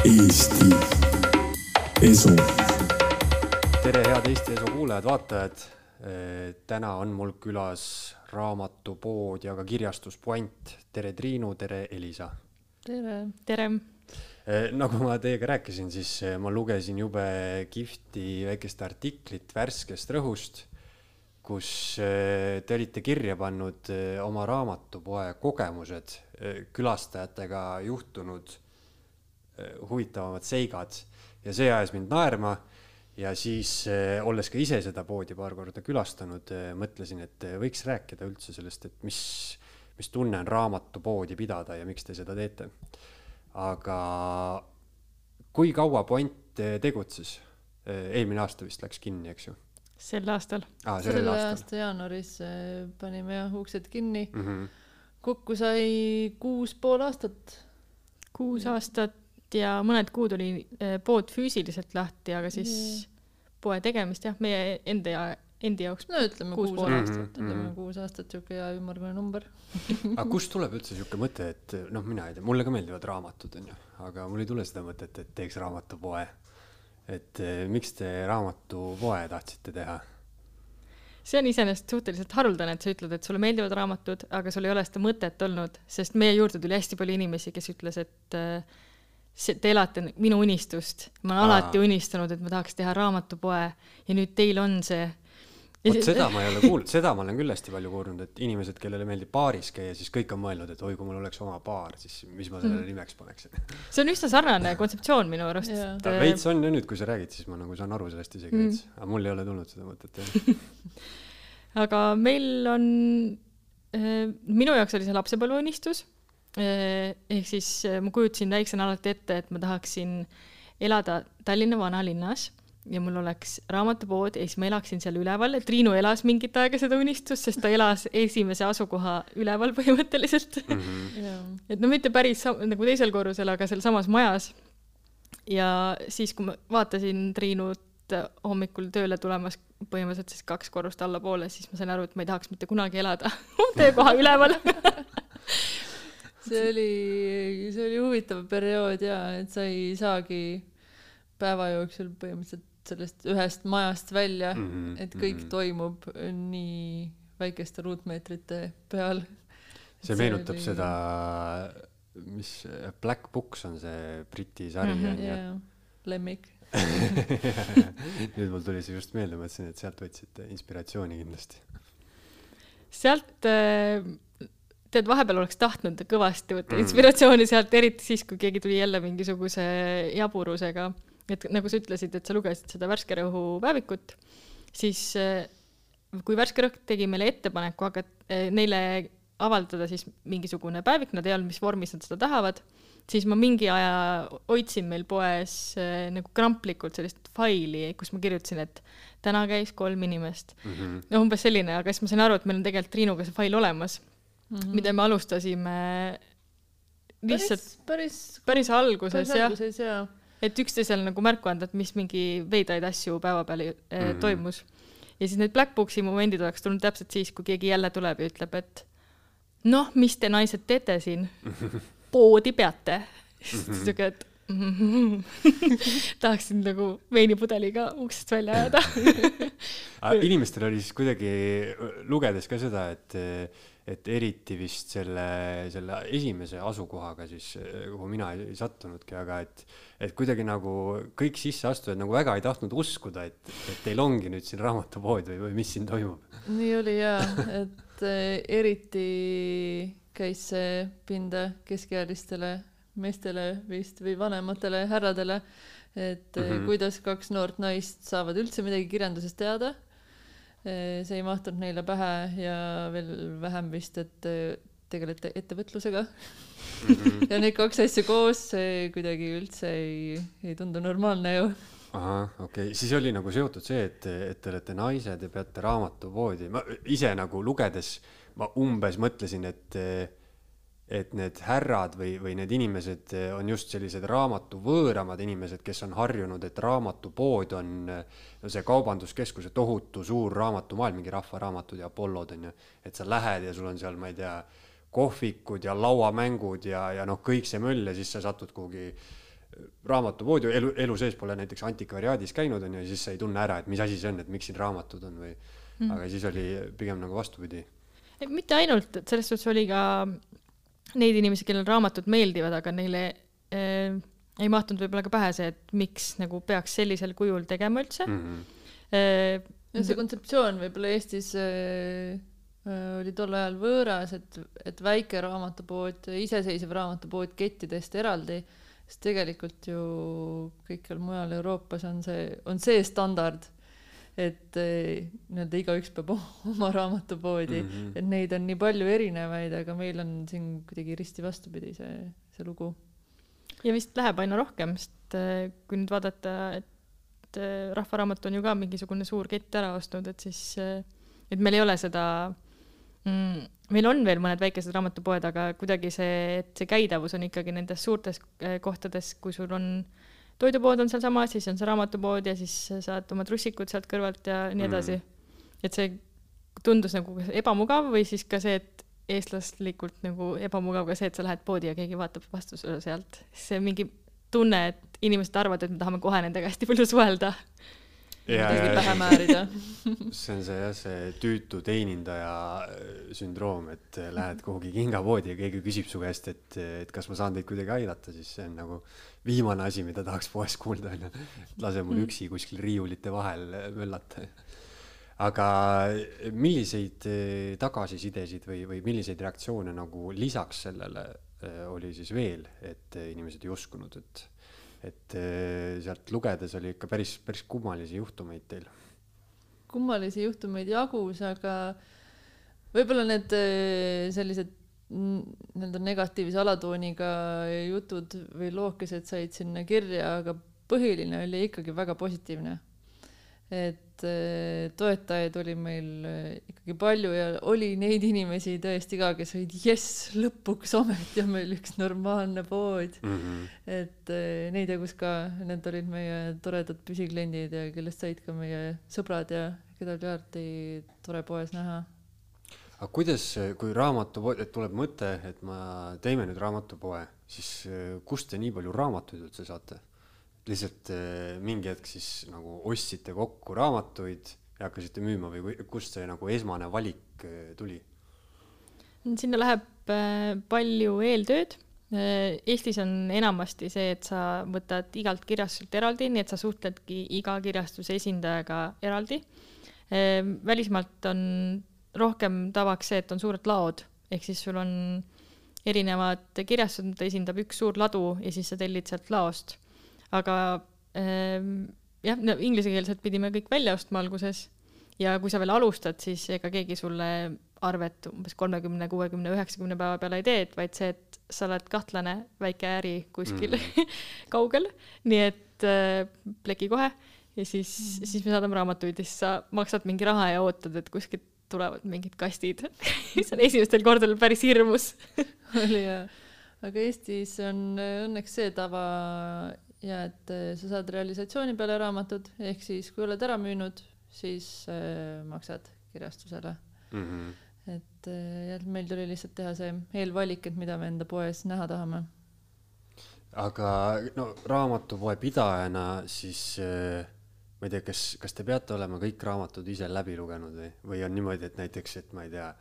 Eesti Esu. tere, head Eesti Esu kuulajad-vaatajad. täna on mul külas raamatupood ja ka kirjastus Puänt. tere, Triinu, tere, Elisa. tere. tere, nagu ma teiega rääkisin, siis eh, ma lugesin jube kihvti väikest artiklit värskest rõhust, kus eh, te olite kirja pannud eh, oma raamatupoe kogemused, külastajatega juhtunud eh, huvitavamad seigad ja see ajas mind naerma ja siis eh, olles ka ise seda poodi paar korda külastanud, mõtlesin, et eh, võiks rääkida üldse sellest, et mis, mis tunne on raamatupoodi pidada ja miks te seda teete. aga kui kaua Puänt eh, tegutses? eelmine aasta vist läks kinni, eks ju sel aastal. ah,? selle sellel aasta aastal jaanuaris panime jah uksed kinni. mm. -hmm. kokku sai kuus pool aastat. kuus aastat ja mõned kuud oli eh, pood füüsiliselt lahti, aga siis poe tegemist jah, meie enda ja endi jaoks. no ütleme Kuus kuus, pool aastat aastat., ütleme Mhm. kuus aastat, siuke hea ümmargune number. aga kust tuleb üldse sihuke mõte, et noh, mina ei tea, mulle ka meeldivad raamatud, onju, aga mul ei tule seda mõtet, et teeks raamatupoe. et eh, miks te raamatupoe tahtsite teha? see on iseenesest suhteliselt haruldane, et sa ütled, et sulle meeldivad raamatud, aga sul ei ole seda mõtet olnud, sest meie juurde tuli hästi palju inimesi, kes ütles, et see, te elate minu unistust. ma olen Aa. alati unistanud, et ma tahaks teha raamatupoe ja nüüd teil on see. vot seda ma ei ole kuulnud, seda ma olen küll hästi palju kuulnud, et inimesed, kellele meeldib baaris käia, siis kõik on mõelnud, et oi, kui mul oleks oma baar, siis mis ma sellele nimeks paneksin. see on üsna sarnane kontseptsioon minu arust Jaa.. veits on ju nüüd, kui sa räägid, siis ma nagu saan aru sellest isegi Mm. veits, aga mul ei ole tulnud seda mõtet jah. aga meil on, minu jaoks oli see lapsepõlveunistus. Ehk siis eh, ma kujutasin väiksena alati ette, et ma tahaksin elada Tallinna vanalinnas ja mul oleks raamatupood ja siis ma elaksin seal üleval. Triinu elas mingit aega seda unistust, sest ta elas esimese asukoha üleval põhimõtteliselt. Mhm. et no mitte päris nagu teisel korrusel, aga sealsamas majas. ja siis, kui ma vaatasin Triinut hommikul tööle tulemas põhimõtteliselt siis kaks korrust allapoole, siis ma sain aru, et ma ei tahaks mitte kunagi elada töökoha üleval. see oli, see oli huvitav periood ja, et sa ei saagi päeva jooksul põhimõtteliselt sellest ühest majast välja, Mhm, et kõik mhm. toimub nii väikeste ruutmeetrite peal. see meenutab oli... seda, mis Black Books on see Briti sari Mhm, onju. jaa, lemmik. nüüd mul tuli see just meelde, mõtlesin, et sealt võtsite inspiratsiooni kindlasti. sealt, tead, vahepeal oleks tahtnud kõvasti võtta Mm. inspiratsiooni sealt, eriti siis, kui keegi tuli jälle mingisuguse jaburusega. et nagu sa ütlesid, et sa lugesid seda Värske Rõhu päevikut, siis eh, kui Värske Rõhk tegi meile ettepaneku hakata, neile avaldada siis mingisugune päevik, nad ei öelnud, mis vormis nad seda tahavad, siis ma mingi aja hoidsin meil poes eh, nagu kramplikult sellist faili, kus ma kirjutasin, et täna käis kolm inimest. Mhm. no umbes selline, aga siis ma sain aru, et meil on tegelikult Triinuga see fail olemas mm, Mhm. -hmm. mida me alustasime lihtsalt päris, päris, päris alguses päris jah, alguses jaa. et üksteisele nagu märku anda, et mis mingi veidraid asju päeva peal eh, Mhm. mm -hmm. toimus. ja siis need Black Boxi momendid oleks tulnud täpselt siis, kui keegi jälle tuleb ja ütleb, et noh, mis te naised teete siin, poodi peate. siis siuke, et tahaksin nagu veinipudeliga uksest välja ajada. aga inimestel oli siis kuidagi, lugedes ka seda, et, et eriti vist selle, selle esimese asukohaga siis, kuhu mina ei sattunudki, aga et, et kuidagi nagu kõik sisseastujad nagu väga ei tahtnud uskuda, et, et teil ongi nüüd siin raamatupood või, või mis siin toimub. nii oli jaa, et eh, eriti käis see pinda keskealistele meestele vist või vanematele härradele, et mm. -hmm. kuidas kaks noort naist saavad üldse midagi kirjandusest teada. See ei mahtunud neile pähe ja veel vähem vist, et eh, tegelete ettevõtlusega. ja need kaks asja koos, see kuidagi üldse ei, ei tundu normaalne ju. ahah, okei okay., siis oli nagu seotud see, et, et te olete naised ja peate raamatupoodi, ma ise nagu lugedes, ma umbes mõtlesin, et et need härrad või, või need inimesed on just sellised raamatuvõõramad inimesed, kes on harjunud, et raamatupood on no see kaubanduskeskuse tohutu suur raamatumaailm, mingi Rahvaraamatud ja Apollod on ju, et sa lähed ja sul on seal, ma ei tea, kohvikud ja lauamängud ja, ja noh, kõik see möll ja siis sa satud kuhugi raamatupoodi elu, elu sees pole näiteks antikvariaadis käinud onju ja siis sa ei tunne ära, et mis asi see on, et miks siin raamatud on või mm., aga siis oli pigem nagu vastupidi. mitte ainult, et selles suhtes oli ka neid inimesi, kellel raamatud meeldivad, aga neile äh, ei mahtunud võib-olla ka pähe see, et miks nagu peaks sellisel kujul tegema üldse mm. -hmm. Äh, ja see kontseptsioon võib-olla Eestis äh, oli tol ajal võõras, et, et väike raamatupood, iseseisev raamatupood kettidest eraldi sest tegelikult ju kõikjal mujal Euroopas on see, on see standard, et eh, nii-öelda igaüks peab oma raamatupoodi mm, -hmm. et neid on nii palju erinevaid, aga meil on siin kuidagi risti vastupidi see, see lugu. ja vist läheb aina rohkem, sest eh, kui nüüd vaadata, et eh, Rahva Raamat on ju ka mingisugune suur kett ära ostnud, et siis, et meil ei ole seda mm, meil on veel mõned väikesed raamatupoed, aga kuidagi see, et see käidavus on ikkagi nendes suurtes kohtades, kui sul on toidupood on sealsamas, siis on see raamatupood ja siis saad oma trussikud sealt kõrvalt ja nii edasi. Mm.. et see tundus nagu ebamugav või siis ka see, et eestlaslikult nagu ebamugav ka see, et sa lähed poodi ja keegi vaatab vastu sulle sealt. see mingi tunne, et inimesed arvavad, et me tahame kohe nendega hästi palju suhelda midagi pähe määrida see on see jah, see tüütu teenindaja äh, sündroom, et äh, lähed kuhugi kingapoodi ja keegi küsib su käest, et, et kas ma saan teid kuidagi aidata, siis see on nagu viimane asi, mida tahaks poes kuulda, onju. lase mul mm. üksi kuskil riiulite vahel äh, möllata. aga milliseid tagasisidesid või, või milliseid reaktsioone nagu lisaks sellele oli siis veel, et inimesed ei uskunud, et et eh, sealt lugedes oli ikka päris, päris kummalisi juhtumeid teil. kummalisi juhtumeid jagus, aga võib-olla need eh, sellised nii-öelda negatiivse alatooniga jutud või lookesed said sinna kirja, aga põhiline oli ikkagi väga positiivne. et et eh, toetajaid oli meil eh, ikkagi palju ja oli neid inimesi tõesti ka, kes olid jess, lõpuks ometi on meil üks normaalne pood mm. -hmm. et eh, neid jagus ka, need olid meie toredad püsikliendid ja kellest said ka meie sõbrad ja keda oli alati tore poes näha. aga kuidas, kui raamatupood, et tuleb mõte, et ma teeme nüüd raamatupoe, siis kust te nii palju raamatuid üldse saate? Lihtsalt äh, mingi hetk siis nagu ostsite kokku raamatuid ja hakkasite müüma või kust see nagu esmane valik äh, tuli? sinna läheb äh, palju eeltööd. Eestis on enamasti see, et sa võtad igalt kirjastuselt eraldi, nii et sa suhtledki iga kirjastuse esindajaga eraldi. välismaalt on rohkem tavaks see, et on suured laod, ehk siis sul on erinevad kirjastused, esindab üks suur ladu ja siis sa tellid sealt laost aga ähm, jah, no inglisekeelset pidime kõik välja ostma alguses. Ja kui sa veel alustad, siis ega keegi sulle arvet umbes kolmekümne, kuuekümne, üheksakümne päeva peale ei tee, et vaid see, et sa oled kahtlane väike äri kuskil mm. kaugel, nii et äh, pleki kohe ja siis mm., siis me saadame raamatuid ja siis sa maksad mingi raha ja ootad, et kuskilt tulevad mingid kastid. Mis on esimestel kordadel päris hirmus. Oli jah, aga Eestis on õnneks see tava ja et äh, sa saad realisatsiooni peale raamatud, ehk siis kui oled ära müünud, siis äh, maksad kirjastusele mm. -hmm. et äh, jah, meil tuli lihtsalt teha see eelvalik, et mida me enda poes näha tahame. aga no raamatupoe pidajana siis äh, ma ei tea, kas, kas te peate olema kõik raamatud ise läbi lugenud või, või on niimoodi, et näiteks, et ma ei tea,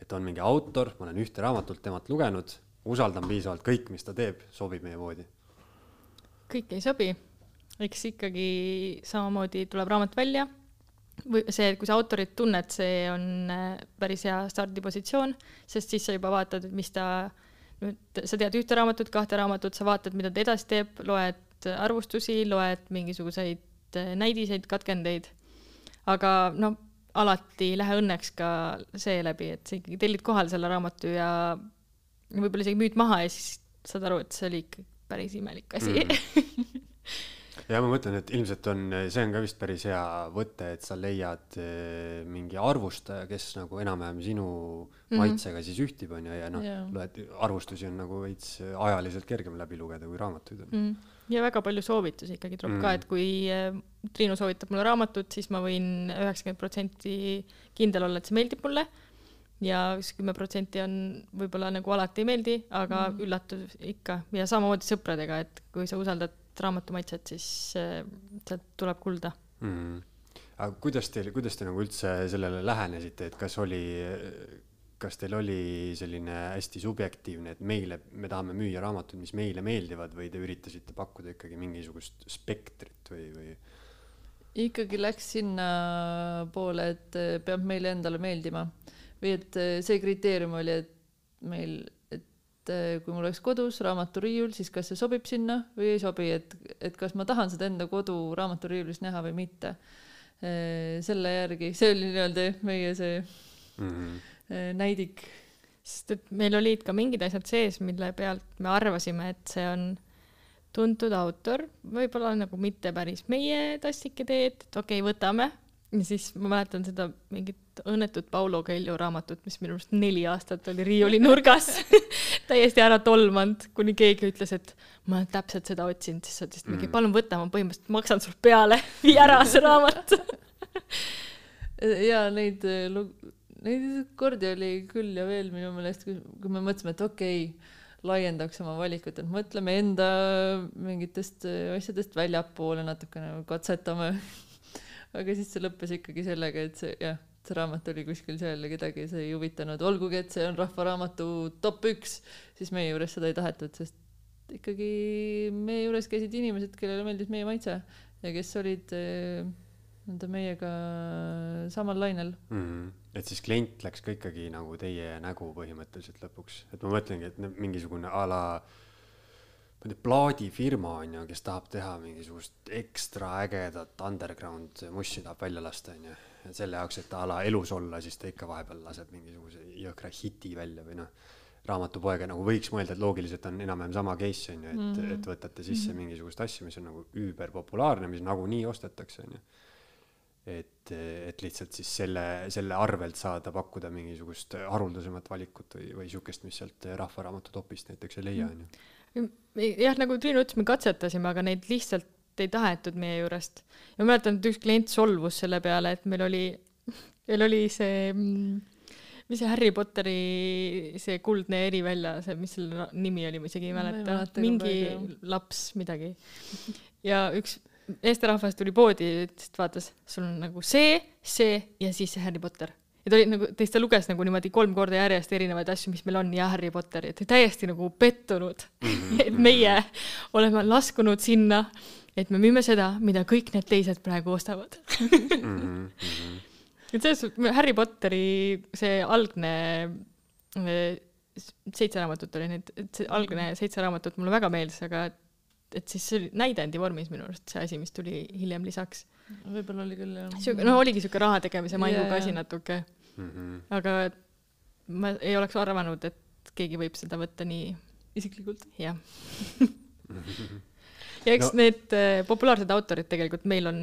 et on mingi autor, ma olen ühte raamatut temalt lugenud, usaldan piisavalt kõik, mis ta teeb, sobib meie poodi kõik ei sobi. eks ikkagi samamoodi tuleb raamat välja või see, kui sa autorit tunned, see on äh, päris hea stardipositsioon, sest siis sa juba vaatad, et mis ta, nüüd sa tead ühte raamatut, kahte raamatut, sa vaatad, mida ta edasi teeb, loed arvustusi, loed mingisuguseid äh, näidiseid, katkendeid. aga no alati ei lähe õnneks ka seeläbi, et sa ikkagi tellid kohal selle raamatu ja võib-olla isegi müüd maha ja siis saad aru, et see oli ikka päris imelik asi mm. ja ma mõtlen, et ilmselt on, see on ka vist päris hea võte, et sa leiad eh, mingi arvustaja, kes nagu enam-vähem sinu mm. maitsega siis ühtib, onju, ja noh yeah., loed, arvustusi on nagu veits ajaliselt kergem läbi lugeda kui raamatuid on mm. ja väga palju soovitusi ikkagi tuleb mm. ka, et kui eh, Triinu soovitab mulle raamatut, siis ma võin üheksakümmend protsenti kindel olla, et see meeldib mulle ja üks kümme protsenti on võib-olla nagu alati ei meeldi, aga mm. üllatus ikka ja samamoodi sõpradega, et kui sa usaldad raamatu maitset, siis äh, sealt tuleb kulda mm.. aga kuidas teil, kuidas te nagu üldse sellele lähenesite, et kas oli, kas teil oli selline hästi subjektiivne, et meile, me tahame müüa raamatuid, mis meile meeldivad või te üritasite pakkuda ikkagi mingisugust spektrit või, või? ikkagi läks sinnapoole, et peab meile endale meeldima või et äh, see kriteerium oli, et meil, et äh, kui mul oleks kodus raamaturiiul, siis kas see sobib sinna või ei sobi, et, et kas ma tahan seda enda kodu raamaturiiulis näha või mitte. Äh, selle järgi, see oli nii-öelda meie see mm -hmm. näidik. sest et meil olid ka mingid asjad sees, mille pealt me arvasime, et see on tuntud autor, võib-olla nagu mitte päris meie tassike teed, et okei okay,, võtame ja siis ma mäletan seda mingit õnnetut Paulo Coelho raamatut, mis minu arust neli aastat oli riiuli nurgas täiesti ära tolmanud, kuni keegi ütles, et ma olen täpselt seda otsinud, siis sa ütlesid mingi mm. palun võta, ma põhimõtteliselt maksan sul peale, vii ära see raamat. Ja neid lug-, neid kordi oli küll ja veel minu meelest, kui me mõtlesime, et okei okay,, laiendaks oma valikut, et mõtleme enda mingitest asjadest väljapoole natukene, katsetame aga siis see lõppes ikkagi sellega, et see jah, see raamat oli kuskil seal ja kedagi see ei huvitanud, olgugi et see on Rahva Raamatu top üks, siis meie juures seda ei tahetud, sest ikkagi meie juures käisid inimesed, kellele meeldis meie maitse ja kes olid nii-öelda meiega samal lainel mm. -hmm. et siis klient läks ka ikkagi nagu teie nägu põhimõtteliselt lõpuks, et ma mõtlengi, et mingisugune a la ma ei tea, plaadifirma on ju, kes tahab teha mingisugust ekstra ägedat underground mussi tahab välja lasta, on ju. et selle jaoks, et a la elus olla, siis ta ikka vahepeal laseb mingisuguse jõhkra hiti välja või noh, raamatupoega nagu võiks mõelda, et loogiliselt on enam-vähem sama case on ju, et mm, -hmm. et võtate sisse mm -hmm. mingisugust asja, mis on nagu üüberpopulaarne, mis nagunii ostetakse, on ju et, et lihtsalt siis selle, selle arvelt saada pakkuda mingisugust haruldasemat valikut või, või sihukest, mis sealt Rahvaraamatu topist näiteks ei leia, on ju jah, nagu Triinu ütles, me katsetasime, aga neid lihtsalt ei tahetud meie juurest. ja ma mäletan, et üks klient solvus selle peale, et meil oli, meil oli see, mis see Harry Potteri see kuldne erivälja, see, mis selle nimi oli, ma isegi ei mäleta, mingi laps midagi. ja üks meesterahvas tuli poodi, ütles, et vaatas, sul on nagu see, see ja siis see Harry Potter ja ta oli nagu, teist ta luges nagu niimoodi kolm korda järjest erinevaid asju, mis meil on ja Harry Potteri, et täiesti nagu pettunud -hmm. et meie oleme laskunud sinna, et me müüme seda, mida kõik need teised praegu ostavad. -hmm. et selles suhtes Harry Potteri see algne seitse raamatut oli neid, et see algne seitse raamatut mulle väga meeldis, aga et, et siis see oli näidendi vormis minu arust see asi, mis tuli hiljem lisaks. võib-olla oli küll jah. no oligi sihuke raha tegemise yeah. asi natuke mm. -hmm. aga ma ei oleks arvanud, et keegi võib seda võtta nii isiklikult. jah ja eks no. need äh, populaarsed autorid tegelikult meil on,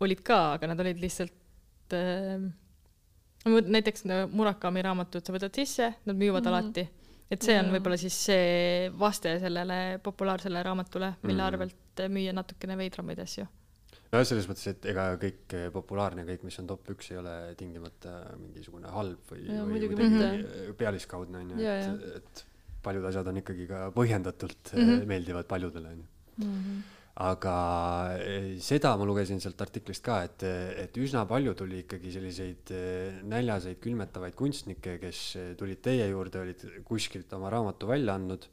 olid ka, aga nad olid lihtsalt äh, näiteks no, Murakami raamatud sa võtad sisse, nad müüvad mm -hmm. alati. et see on yeah. võib-olla siis see vaste sellele populaarsele raamatule, mille mm -hmm. arvelt müüa natukene veidramaid asju no selles mõttes, et ega kõik eh, populaarne, kõik, mis on top üks, ei ole tingimata mingisugune halb või, või kuidagi pealiskaudne on ju, et, et paljud asjad on ikkagi ka põhjendatult mm -hmm. meeldivad paljudele on ju. -hmm. aga eh, seda ma lugesin sealt artiklist ka, et, et üsna palju tuli ikkagi selliseid näljaseid, külmetavaid kunstnikke, kes tulid teie juurde, olid kuskilt oma raamatu välja andnud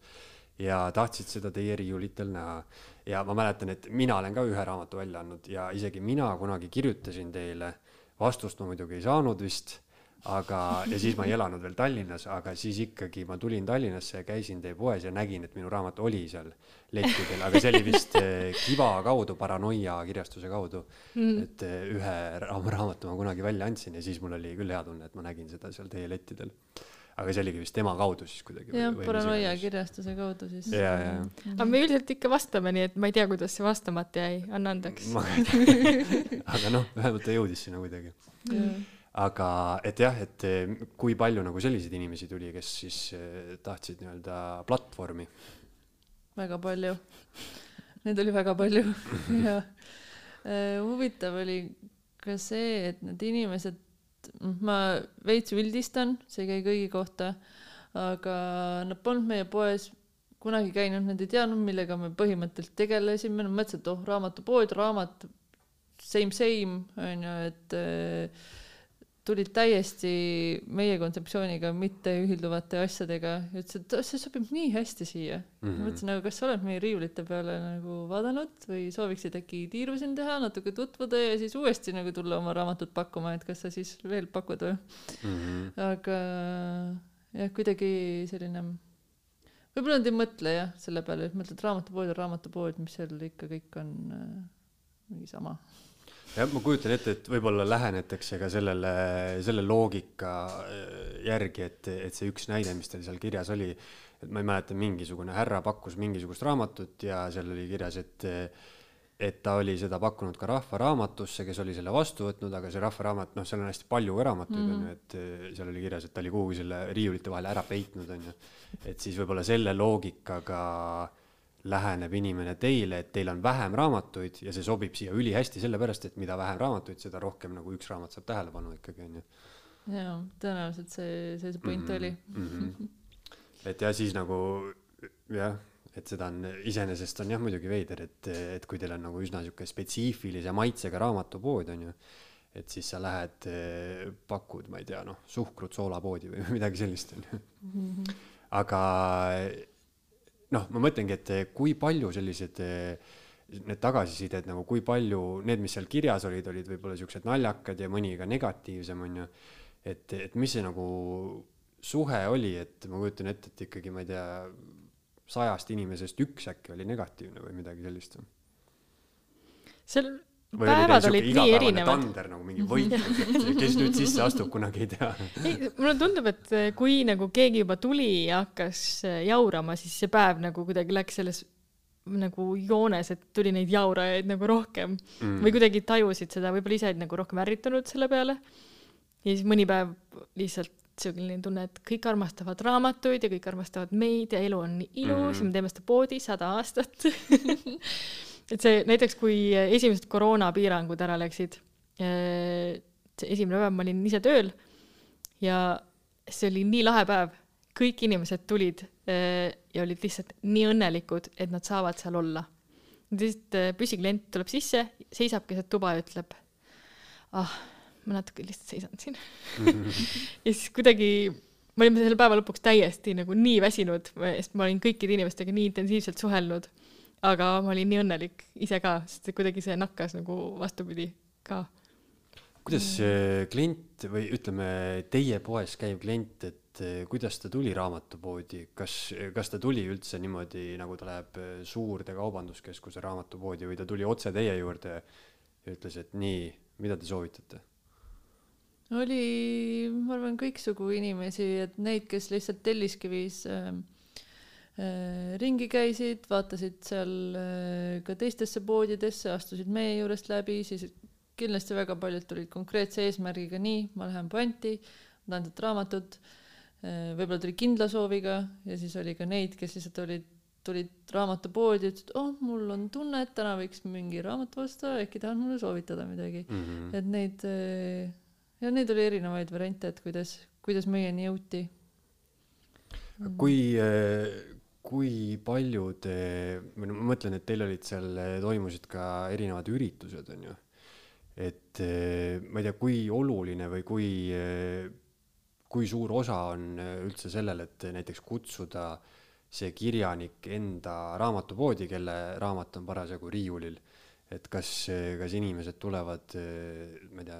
ja tahtsid seda teie riiulitel näha ja ma mäletan, et mina olen ka ühe raamatu välja andnud ja isegi mina kunagi kirjutasin teile, vastust ma muidugi ei saanud vist, aga, ja siis ma ei elanud veel Tallinnas, aga siis ikkagi ma tulin Tallinnasse ja käisin teie poes ja nägin, et minu raamat oli seal lettidel, aga see oli vist eh, Kiva kaudu, Paranoia kirjastuse kaudu. Mm.. et eh, ühe raamatu ma kunagi välja andsin ja siis mul oli küll hea tunne, et ma nägin seda seal teie lettidel aga see oligi vist tema kaudu siis kuidagi. jah, paranoia kirjastuse kaudu siis. ja, ja. aga me üldiselt ikka vastame, nii et ma ei tea, kuidas see vastamata jäi, anna andeks. aga noh, vähemalt ta jõudis sinna kuidagi. aga et jah, et eh, kui palju nagu selliseid inimesi tuli, kes siis eh, tahtsid nii-öelda platvormi? väga palju. Neid oli väga palju ja eh, huvitav oli ka see, et need inimesed ma veits üldistan, see ei käi kõigi kohta, aga nad polnud meie poes kunagi käinud, nad ei teadnud, millega me põhimõtteliselt tegelesime, nad mõtlesid, et oh, raamatupood, raamat, same same, onju, et äh, tulid täiesti meie kontseptsiooniga mitte ühilduvate asjadega ja ütlesid, et "Oh, see sobib nii hästi siia mm. -hmm. mõtlesin, aga kas sa oled meie riiulite peale nagu vaadanud või sooviksid äkki tiiru siin teha, natuke tutvuda ja siis uuesti nagu tulla oma raamatut pakkuma, et kas sa siis veel pakud või? Mhm. aga jah, kuidagi selline, võib-olla nad ei mõtle jah selle peale, et mõtled raamatupood on raamatupood, mis seal ikka kõik on äh, mingi sama. jah, ma kujutan ette, et võib-olla lähenetakse ka sellele, selle loogika äh, järgi, et, et see üks näide, mis teil seal kirjas oli, et ma ei mäleta, mingisugune härra pakkus mingisugust raamatut ja seal oli kirjas, et et ta oli seda pakkunud ka Rahvaraamatusse, kes oli selle vastu võtnud, aga see Rahvaraamat, noh, seal on hästi palju raamatuid mm, Mhm. on ju, et eh, seal oli kirjas, et ta oli kuhugi selle riiulite vahele ära peitnud, on ju. et siis võib-olla selle loogikaga läheneb inimene teile, et teil on vähem raamatuid ja see sobib siia ülihästi sellepärast, et mida vähem raamatuid, seda rohkem nagu üks raamat saab tähelepanu ikkagi, on ju. jaa, tõenäoliselt see, see see point oli. -hmm. et ja siis nagu jah, et seda on, iseenesest on jah muidugi veider, et, et kui teil on nagu üsna sihuke spetsiifilise maitsega raamatupood on ju, et siis sa lähed, pakud, ma ei tea, noh, suhkrut soolapoodi või midagi sellist on ju. aga noh, ma mõtlengi, et kui palju sellised need tagasisided nagu, kui palju need, mis seal kirjas olid, olid võib-olla siuksed naljakad ja mõni ka negatiivsem on ju. et, et mis see nagu suhe oli, et ma kujutan ette, et ikkagi ma ei tea, sajast inimesest üks äkki oli negatiivne või midagi sellist. seal või oli päevad siuke olid nii erinevad. tander nagu mingi võitlus, et kes nüüd sisse astub, kunagi ei tea. ei, mulle tundub, et eh, kui nagu keegi juba tuli ja hakkas eh, jaurama, siis see päev nagu kuidagi läks selles nagu joones, et tuli neid jaurajaid nagu rohkem mm. või kuidagi tajusid seda, võib-olla ise olid nagu rohkem ärritunud selle peale. ja siis mõni päev lihtsalt selline tunne, et kõik armastavad raamatuid ja kõik armastavad meid ja elu on nii ilus mm. ja me teeme seda poodi sada aastat et see näiteks, kui esimesed koroonapiirangud ära läksid, see esimene päev ma olin ise tööl ja see oli nii lahe päev, kõik inimesed tulid ja olid lihtsalt nii õnnelikud, et nad saavad seal olla. lihtsalt eh, püsiklient tuleb sisse, seisab keset tuba ja ütleb, ah, ma natuke lihtsalt seisan siin. ja siis kuidagi me olime selle päeva lõpuks täiesti nagu nii väsinud, sest ma olin kõikide inimestega nii intensiivselt suhelnud. Aga ma olin nii õnnelik ise ka, sest kuidagi see nakkas nagu vastupidi ka kuidas klient või ütleme, teie poes käiv klient, et eh, kuidas ta tuli raamatupoodi, kas, kas ta tuli üldse niimoodi, nagu ta läheb eh, suurde kaubanduskeskuse raamatupoodi või ta tuli otse teie juurde ja ütles, et nii, mida te soovitate? oli, ma arvan, kõiksugu inimesi, et neid, kes lihtsalt Telliskivis äh, ringi käisid, vaatasid seal äh, ka teistesse poodidesse, astusid meie juurest läbi, siis kindlasti väga paljud tulid konkreetse eesmärgiga, nii, ma lähen panti, ma tahan sealt raamatut äh,, võib-olla tuli kindla sooviga ja siis oli ka neid, kes lihtsalt olid, tulid raamatupoodi ütlesid, oh, mul on tunne, et täna võiks mingi raamatu osta, äkki tahad mulle soovitada midagi Mm -hmm. et neid äh, ja neid oli erinevaid variante, et kuidas, kuidas meieni jõuti. kui, kui palju te, või no ma mõtlen, et teil olid seal, toimusid ka erinevad üritused, on ju. et eh, ma ei tea, kui oluline või kui, kui suur osa on üldse sellel, et näiteks kutsuda see kirjanik enda raamatupoodi, kelle raamat on parasjagu riiulil. et kas, kas inimesed tulevad, ma ei tea,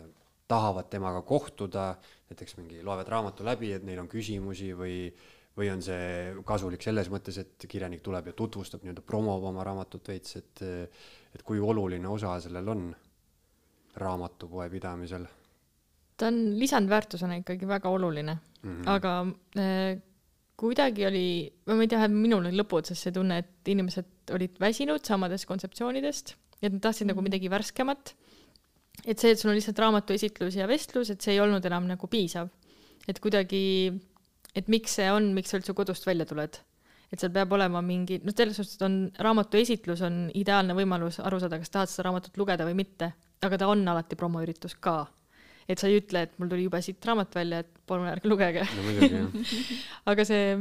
tahavad temaga kohtuda, näiteks mingi loevad raamatu läbi, et neil on küsimusi või, või on see kasulik selles mõttes, et kirjanik tuleb ja tutvustab nii-öelda promob oma raamatut veits, et, et kui oluline osa sellel on raamatupoe pidamisel ta on lisandväärtusena ikkagi väga oluline mm. -hmm. aga äh, kuidagi oli, ma ei tea, minul oli lõpuotsas see tunne, et inimesed olid väsinud samadest kontseptsioonidest, et nad tahtsid mm -hmm. nagu midagi värskemat. et see, et sul on lihtsalt raamatuesitlus ja vestlus, et see ei olnud enam nagu piisav. et kuidagi, et miks see on, miks sa üldse kodust välja tuled. et seal peab olema mingi, noh, selles suhtes et on raamatu esitlus on ideaalne võimalus aru saada, kas tahad seda raamatut lugeda või mitte, aga ta on alati promoüritus ka. Et sa ei ütle, et mul tuli jube siit raamat välja, et palun ärge lugege. No aga see,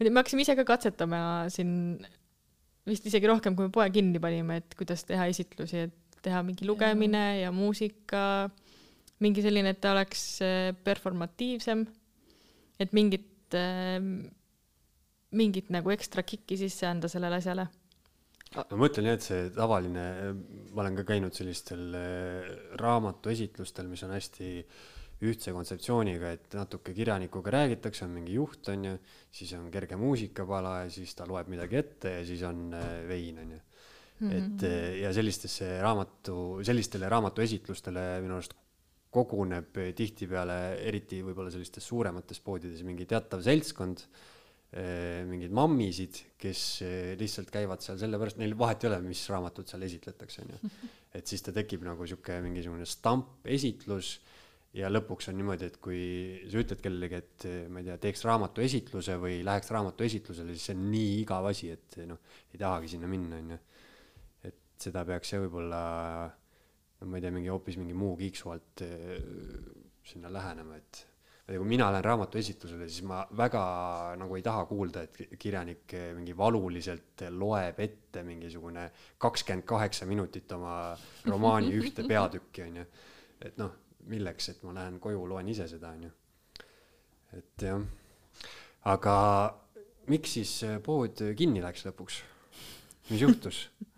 me hakkasime ise ka katsetama siin vist isegi rohkem, kui me poe kinni panime, et kuidas teha esitlusi, et teha mingi lugemine ja muusika, mingi selline, et ta oleks äh, performatiivsem, et mingit, mingit nagu ekstra kikki sisse anda sellele asjale ma mõtlen jah, et see tavaline, ma olen ka käinud sellistel äh, raamatuesitlustel, mis on hästi ühtse kontseptsiooniga, et natuke kirjanikuga räägitakse, on mingi juht, on ju, siis on kerge muusikapala ja siis ta loeb midagi ette ja siis on äh, vein, on ju. et Mhm. äh, ja sellistesse raamatu, sellistele raamatuesitlustele minu arust koguneb tihtipeale, eriti võib-olla sellistes suuremates poodides mingi teatav seltskond mingeid mammisid, kes lihtsalt käivad seal sellepärast, neil vahet ei ole, mis raamatut seal esitletakse, onju. et siis ta tekib nagu sihuke mingisugune stampesitlus ja lõpuks on niimoodi, et kui sa ütled kellelegi, et ma ei tea, teeks raamatu esitluse või läheks raamatu esitlusele, siis see on nii igav asi, et noh, ei tahagi sinna minna, onju. et seda peaks jah võib-olla, ma ei tea, mingi hoopis mingi muu kiiksu alt eh, sinna lähenema, et ja kui mina lähen raamatu esitlusele, siis ma väga nagu ei taha kuulda, et kirjanik mingi valuliselt loeb ette mingisugune kakskümmend kaheksa minutit oma romaani ühte peatükki, onju. et noh, milleks, et ma lähen koju, loen ise seda, onju. et jah, aga miks siis pood kinni läks lõpuks? mis juhtus?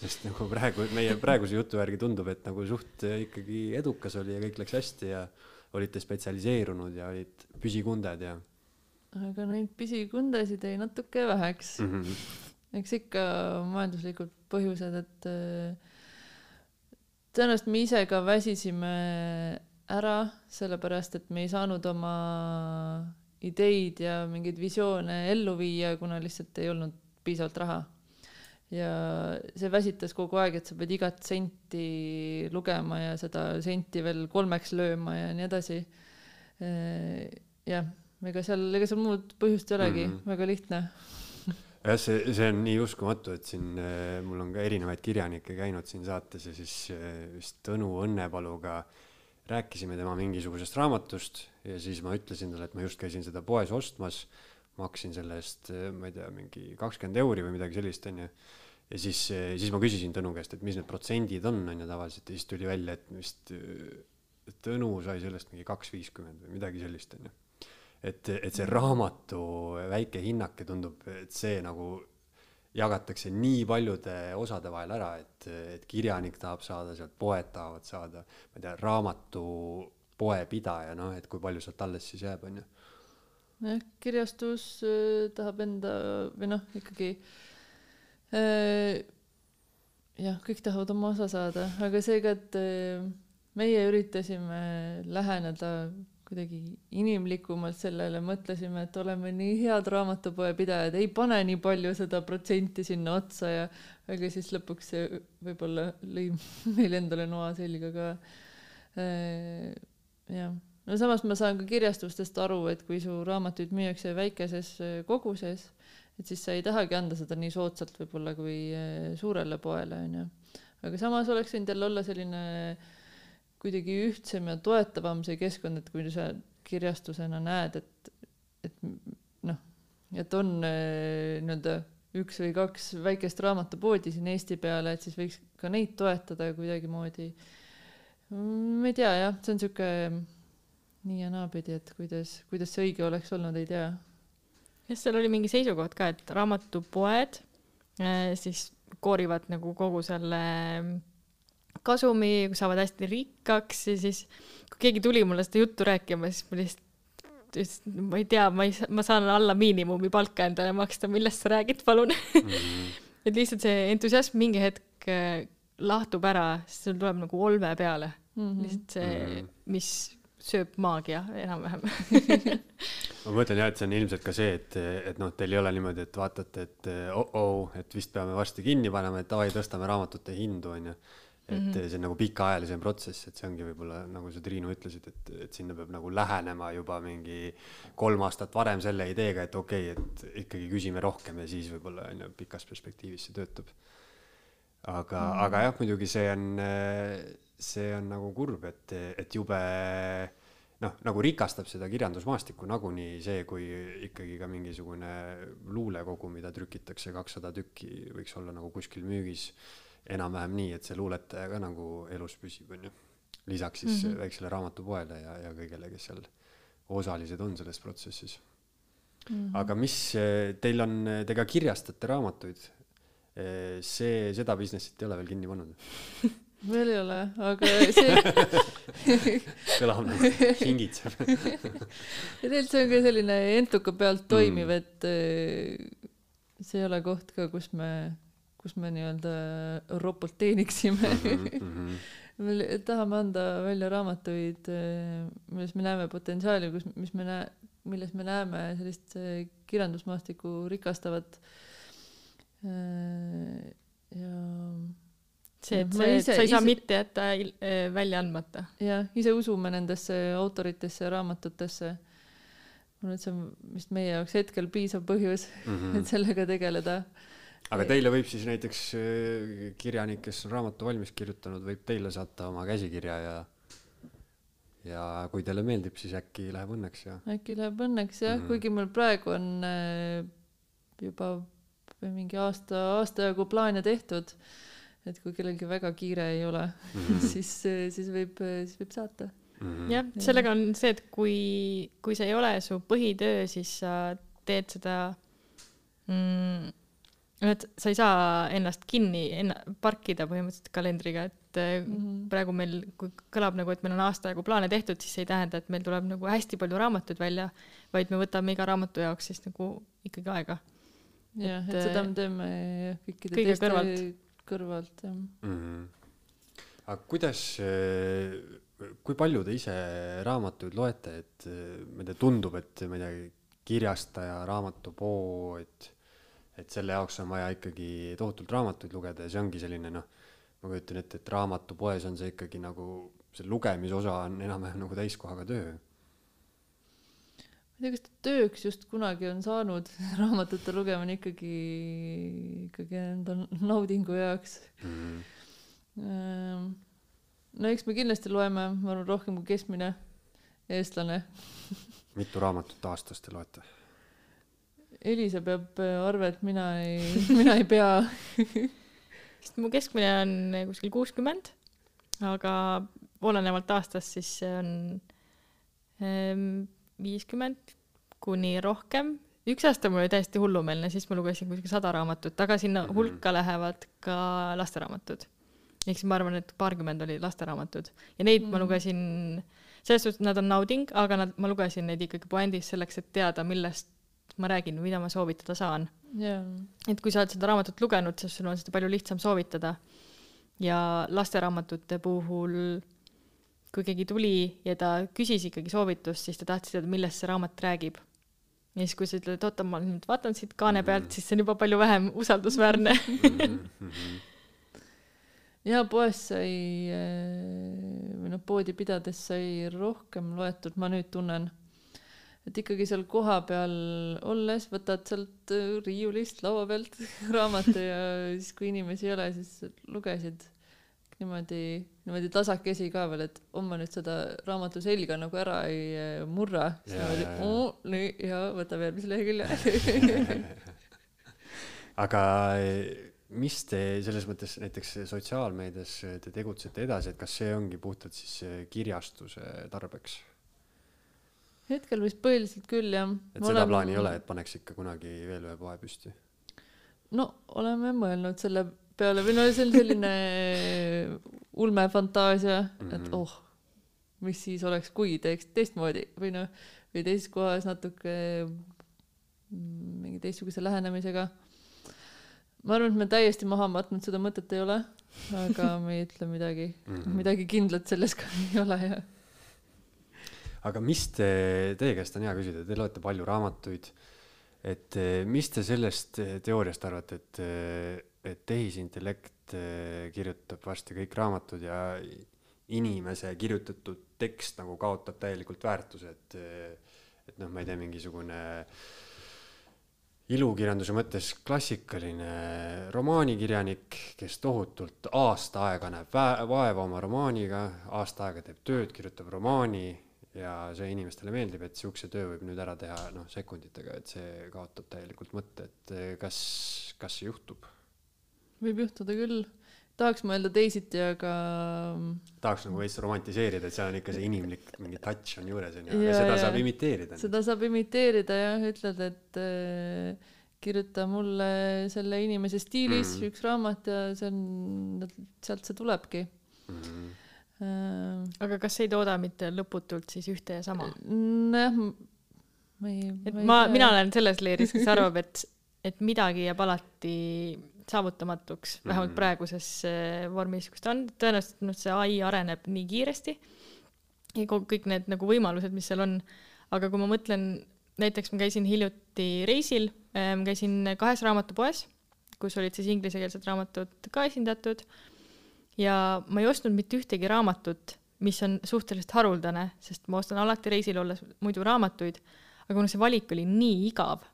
sest nagu praegu, meie praeguse jutu järgi tundub, et nagu suht ikkagi edukas oli ja kõik läks hästi ja olite spetsialiseerunud ja olid püsikunded ja aga neid pisikundasid jäi natuke väheks mm. -hmm. eks ikka majanduslikud põhjused, et äh, tõenäoliselt me ise ka väsisime ära, sellepärast et me ei saanud oma ideid ja mingeid visioone ellu viia, kuna lihtsalt ei olnud piisavalt raha. Ja see väsitas kogu aeg, et sa pead igat senti lugema ja seda senti veel kolmeks lööma ja nii edasi. jah, ega seal, ega seal muud põhjust ei olegi mm. -hmm. väga lihtne jah, see, see on nii uskumatu, et siin äh, mul on ka erinevaid kirjanikke käinud siin saates ja siis äh, vist Tõnu Õnnepaluga rääkisime tema mingisugusest raamatust ja siis ma ütlesin talle, et ma just käisin seda poes ostmas. Maksin selle eest, ma ei tea, mingi kakskümmend euri või midagi sellist, onju. ja siis, siis ma küsisin Tõnu käest, et mis need protsendid on, onju tavaliselt ja siis tuli välja, et vist äh, Tõnu sai sellest mingi kaks viiskümmend või midagi sellist, onju et, et see raamatu väike hinnake tundub, et see nagu jagatakse nii paljude osade vahel ära, et, et kirjanik tahab saada sealt, poed tahavad saada, ma ei tea, raamatupoe pidaja, noh, et kui palju sealt alles siis jääb, onju. Jah, kirjastus äh, tahab enda või noh, ikkagi äh, jah, kõik tahavad oma osa saada, aga seega, et äh, meie üritasime läheneda kuidagi inimlikumalt sellele, mõtlesime, et oleme nii head raamatupoepidajad, ei pane nii palju seda protsenti sinna otsa ja aga siis lõpuks see võib-olla lõi meil endale noa selga ka. jah, no samas ma saan ka kirjastustest aru, et kui su raamatuid müüakse väikeses äh, koguses, et siis sa ei tahagi anda seda nii soodsalt võib-olla kui äh, suurele poele onju. aga samas oleks võinud jälle olla selline kuidagi ühtsem ja toetavam see keskkond, et kui sa kirjastusena näed, et, et noh, et on äh, nii-öelda üks või kaks väikest raamatupoodi siin Eesti peale, et siis võiks ka neid toetada kuidagimoodi. ma ei tea jah, see on sihuke nii ja naapidi, et kuidas, kuidas see õige oleks olnud, ei tea. jah, seal oli mingi seisukoht ka, et raamatupoed äh, siis koorivad nagu kogu selle kasumi, saavad hästi rikkaks ja siis kui keegi tuli mulle seda juttu rääkima, siis ma lihtsalt ütlesin, ma ei tea, ma ei saa, ma saan alla miinimumi palka endale maksta, millest sa räägid, palun Mm -hmm. et lihtsalt see entusiasm mingi hetk äh, lahtub ära, sest sul tuleb nagu olme peale mm. Mhm. lihtsalt see Mhm. mis sööb maagia enam-vähem ma mõtlen jah, et see on ilmselt ka see, et, et noh, teil ei ole niimoodi, et vaatate, et oh-oh, et vist peame varsti kinni panema, et davai, tõstame raamatute hindu, onju. et mm -hmm. see on nagu pikaajalisem protsess, et see ongi võib-olla nagu sa, Triinu, ütlesid, et, et sinna peab nagu lähenema juba mingi kolm aastat varem selle ideega, et okei okay,, et ikkagi küsime rohkem ja siis võib-olla onju pikas perspektiivis see töötab. aga mm., aga jah, muidugi see on, see on nagu kurb, et, et jube noh, nagu rikastab seda kirjandusmaastikku nagunii see, kui ikkagi ka mingisugune luulekogu, mida trükitakse kakssada tükki, võiks olla nagu kuskil müügis enam-vähem nii, et see luuletaja ka nagu elus püsib, onju. lisaks siis mm. -hmm. väiksele raamatupoele ja, ja kõigele, kes seal osalised on selles protsessis. Mhm. aga mis, teil on, te ka kirjastate raamatuid. see, seda business'it ei ole veel kinni pannud. veel ei ole, aga see kõlab nagu hingitseb. ja tegelikult see on ka selline entuka pealt toimiv mm., et äh, see ei ole koht ka, kus me, kus me nii-öelda ropult teeniksime Mhm, me li- tahame anda välja raamatuid, milles me näeme potentsiaali, kus, mis me näe-, milles me näeme sellist äh, kirjandusmaastikku rikastavat. ja, see, et see, ise- sa ei saa ise- mitte jätta eh, välja andmata. ja ise usume nendesse autoritesse ja raamatutesse. ma arvan, et see on vist meie jaoks hetkel piisav põhjus, mhm. et sellega tegeleda. aga teile võib siis näiteks äh, kirjanik, kes on raamatu valmis kirjutanud, võib teile saata oma käsikirja ja ja kui teile meeldib, siis äkki läheb õnneks ja äkki läheb õnneks jah mm. -hmm. kuigi mul praegu on äh, juba mingi aasta, aasta jagu plaane tehtud. Et kui kellelgi väga kiire ei ole mm. -hmm. siis, siis võib, siis võib saata. Mhm. jah, sellega on see, et kui, kui see ei ole su põhitöö, siis sa teed seda mm,, et sa ei saa ennast kinni enna-, parkida põhimõtteliselt kalendriga, et mm. -hmm. praegu meil, kui kõlab nagu, et meil on aasta jagu plaane tehtud, siis see ei tähenda, et meil tuleb nagu hästi palju raamatuid välja, vaid me võtame iga raamatu jaoks siis nagu ikkagi aega. jah, Et, seda me teeme jah, kõikide teiste kõrvalt. Kõrvalt jah. Mhm. aga kuidas, kui palju te ise raamatuid loete, et äh, ma ei tea, tundub, et ma ei tea, kirjastaja, raamatupood, et selle jaoks on vaja ikkagi tohutult raamatuid lugeda ja see ongi selline noh, ma kujutan ette, et raamatupoes on see ikkagi nagu see lugemisosa on enam-vähem nagu täiskohaga töö. Ma ei tea, kas ta tööks just kunagi on saanud, raamatute lugemine ikkagi, ikkagi enda naudingu jaoks. Ehm, no eks me kindlasti loeme, ma arvan, rohkem kui keskmine eestlane. mitu raamatut aastas te loete? Elisa peab äh, arvet, mina ei, mina ei pea. sest mu keskmine on kuskil kuuskümmend, aga olenevalt aastast siis on ehm, viiskümmend kuni rohkem. üks aasta mul oli täiesti hullumeelne, siis ma lugesin kuskil sada raamatut, aga sinna Mhm. hulka lähevad ka lasteraamatud. ehk siis ma arvan, et paarkümmend oli lasteraamatud ja neid mm. ma Mhm. lugesin, selles suhtes nad on nauding, aga nad, ma lugesin neid ikkagi puändis selleks, et teada, millest ma räägin, mida ma soovitada saan jaa, et kui sa oled seda raamatut lugenud, siis sul on seda palju lihtsam soovitada. ja lasteraamatute puhul, kui keegi tuli ja ta küsis ikkagi soovitust, siis ta tahtis teada, millest see raamat räägib. ja siis, kui sa ütled, et oota, ma nüüd vaatan siit kaane pealt, siis see on juba palju vähem usaldusväärne. ja poes sai või noh, poodi pidades sai rohkem loetud, ma nüüd tunnen. et ikkagi seal kohapeal olles võtad sealt äh, riiulist laua pealt raamatu ja siis, kui inimesi ei ole, siis lugesid niimoodi, niimoodi tasakesi ka veel, et on ma nüüd seda raamatu selga nagu ära ei äh, murra. siis niimoodi. "Oo, nii ja võtab järgmise lehekülje. aga eh, mis te selles mõttes näiteks sotsiaalmeedias te tegutsete edasi, et kas see ongi puhtalt siis eh, kirjastuse tarbeks? hetkel vist põhiliselt küll jah. et seda plaani ei ole, et paneks ikka kunagi veel ühe poe püsti? no oleme mõelnud selle peale või no see on selline ulmefantaasia et Mhm. oh, mis siis oleks, kui teeks teistmoodi või noh, või teises kohas natuke mingi teistsuguse lähenemisega. ma arvan, et me täiesti maha matnud seda mõtet ei ole, aga me ei ütle midagi mm. -hmm. midagi kindlat selles ka ei ole ja aga mis te, teie käest on hea küsida, te loete palju raamatuid. et eh, mis te sellest eh, teooriast arvate, et, et tehisintellekt eh, kirjutab varsti kõik raamatud ja inimese kirjutatud tekst nagu kaotab täielikult väärtuse, et, et noh, ma ei tea, mingisugune ilukirjanduse mõttes klassikaline romaanikirjanik, kes tohutult aasta aega näeb vaeva oma romaaniga, aasta aega teeb tööd, kirjutab romaani ja see inimestele meeldib, et siukse töö võib nüüd ära teha noh sekunditega, et see kaotab täielikult mõtte, et eh, kas, kas see juhtub. Võib juhtuda küll. tahaks mõelda teisiti, aga tahaks nagu veits romantiseerida, et seal on ikka see inimlik mingi touch on juures onju, aga Jaa, seda jaa. saab imiteerida. seda saab imiteerida jah, ütled, et äh, kirjuta mulle selle inimese stiilis mm. üks raamat ja see on, sealt see tulebki Mm -hmm. äh,. aga kas ei tooda mitte lõputult siis ühte ja sama? nojah, ma ei. et ma, mina olen selles leeris, kes arvab, et, et midagi jääb alati saavutamatuks, vähemalt Mhm. praeguses äh, vormis, kus ta on, tõenäoliselt noh, see ai areneb nii kiiresti ja kõik need nagu võimalused, mis seal on, aga kui ma mõtlen, näiteks ma käisin hiljuti reisil, ma käisin kahes raamatupoes, kus olid siis inglisekeelsed raamatud ka esindatud. Ja ma ei ostnud mitte ühtegi raamatut, mis on suhteliselt haruldane, sest ma ostan alati reisil olles muidu raamatuid, aga kuna see valik oli nii igav,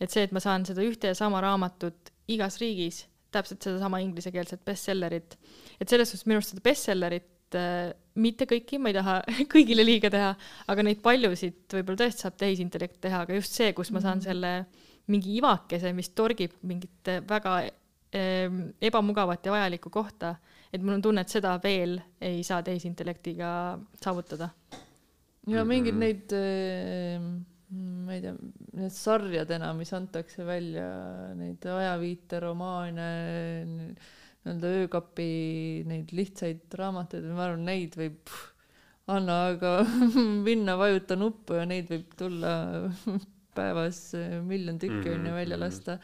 et see, et ma saan seda ühte ja sama raamatut igas riigis, täpselt sedasama inglisekeelset bestsellerit, et selles suhtes minu arust seda bestsellerit äh, mitte kõiki, ma ei taha kõigile liiga teha, aga neid paljusid võib-olla tõesti saab tehisintellekt teha, aga just see, kus ma saan selle mingi ivakese, mis torgib mingit äh, väga ähm, ebamugavat ja vajalikku kohta, et mul on tunne, et seda veel ei saa tehisintellektiga saavutada. ja mingid Mhm. neid, ma ei tea, need sarjadena, mis antakse välja, neid ajaviiteromaane, nii-öelda öökapi neid lihtsaid raamatuid, ma arvan, neid võib, anna aga minna, vajuta nuppu ja neid võib tulla päevas miljon tükki on ju välja Mhm, lasta.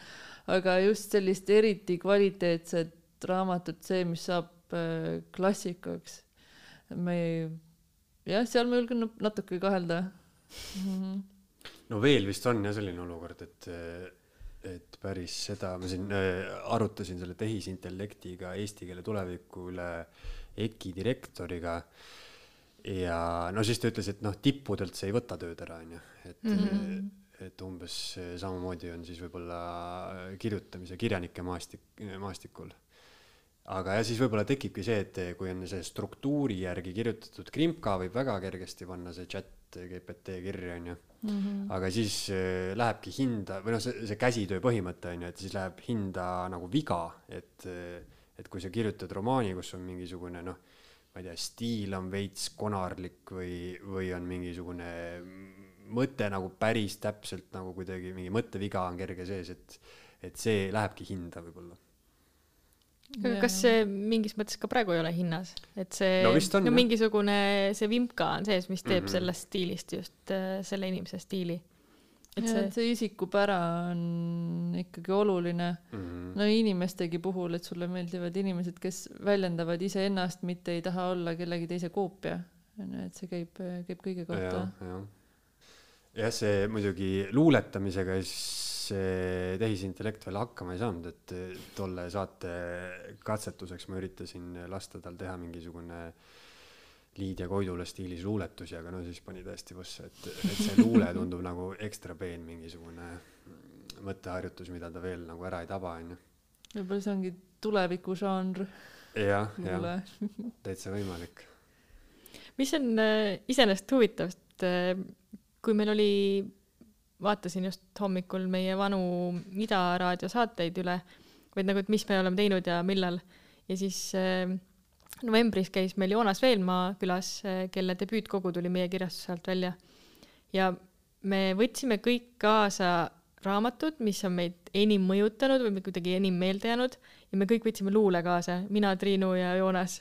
aga just sellist eriti kvaliteetset raamatut, see, mis saab äh, klassikaks, me ei, jah, seal ma julgen nat- natuke kahelda mm. -hmm. No veel vist on jah selline olukord, et, et päris seda, ma siin äh, arutasin selle tehisintellektiga eesti keele tuleviku üle EKI direktoriga. ja no siis ta ütles, et noh, tippudelt see ei võta tööd ära, onju, et mm. -hmm. et umbes samamoodi on siis võib-olla kirjutamise kirjanike maastik, maastikul aga ja siis võib-olla tekibki see, et kui on see struktuuri järgi kirjutatud krimka võib väga kergesti panna see chat GPT kirja onju -hmm. aga siis äh, lähebki hinda või noh, see, see käsitöö põhimõte on ju, et siis läheb hinda nagu viga, et, et kui sa kirjutad romaani, kus on mingisugune noh, ma ei tea, stiil on veits konarlik või, või on mingisugune mõte nagu päris täpselt nagu kuidagi mingi mõtteviga on kerge sees, et, et see lähebki hinda võib-olla. Aga kas see mingis mõttes ka praegu ei ole hinnas, et see No on, no mingisugune see vimka on sees, mis teeb mm. -hmm. sellest stiilist just äh, selle inimese stiili. et ja see see isikupära on ikkagi oluline Mhm. no inimestegi puhul, et sulle meeldivad inimesed, kes väljendavad iseennast, mitte ei taha olla kellegi teise koopia. onju, et see käib, käib kõige kohta jah, jah. jah, see muidugi luuletamisega see tehisintellekt veel hakkama ei saanud, et tolle saate katsetuseks ma üritasin lasta tal teha mingisugune Liidia Koidula stiilis luuletusi, aga no siis pani täiesti võssa, et, et see luule tundub nagu ekstra peen mingisugune mõtteharjutus, mida ta veel nagu ära ei taba, onju. võib-olla see ongi tulevikužanr jah, jah, luule. täitsa võimalik. mis on äh, iseenesest huvitav, et äh, kui meil oli, vaatasin just hommikul meie vanu Ida raadio saateid üle, vaid nagu, et mis me oleme teinud ja millal ja siis äh, novembris käis meil Joonas Veelmaa külas äh,, kelle debüütkogu tuli meie kirjastuse alt välja ja me võtsime kõik kaasa raamatud, mis on meid enim mõjutanud või kuidagi enim meelde jäänud ja me kõik võtsime luule kaasa, mina, Triinu ja Joonas.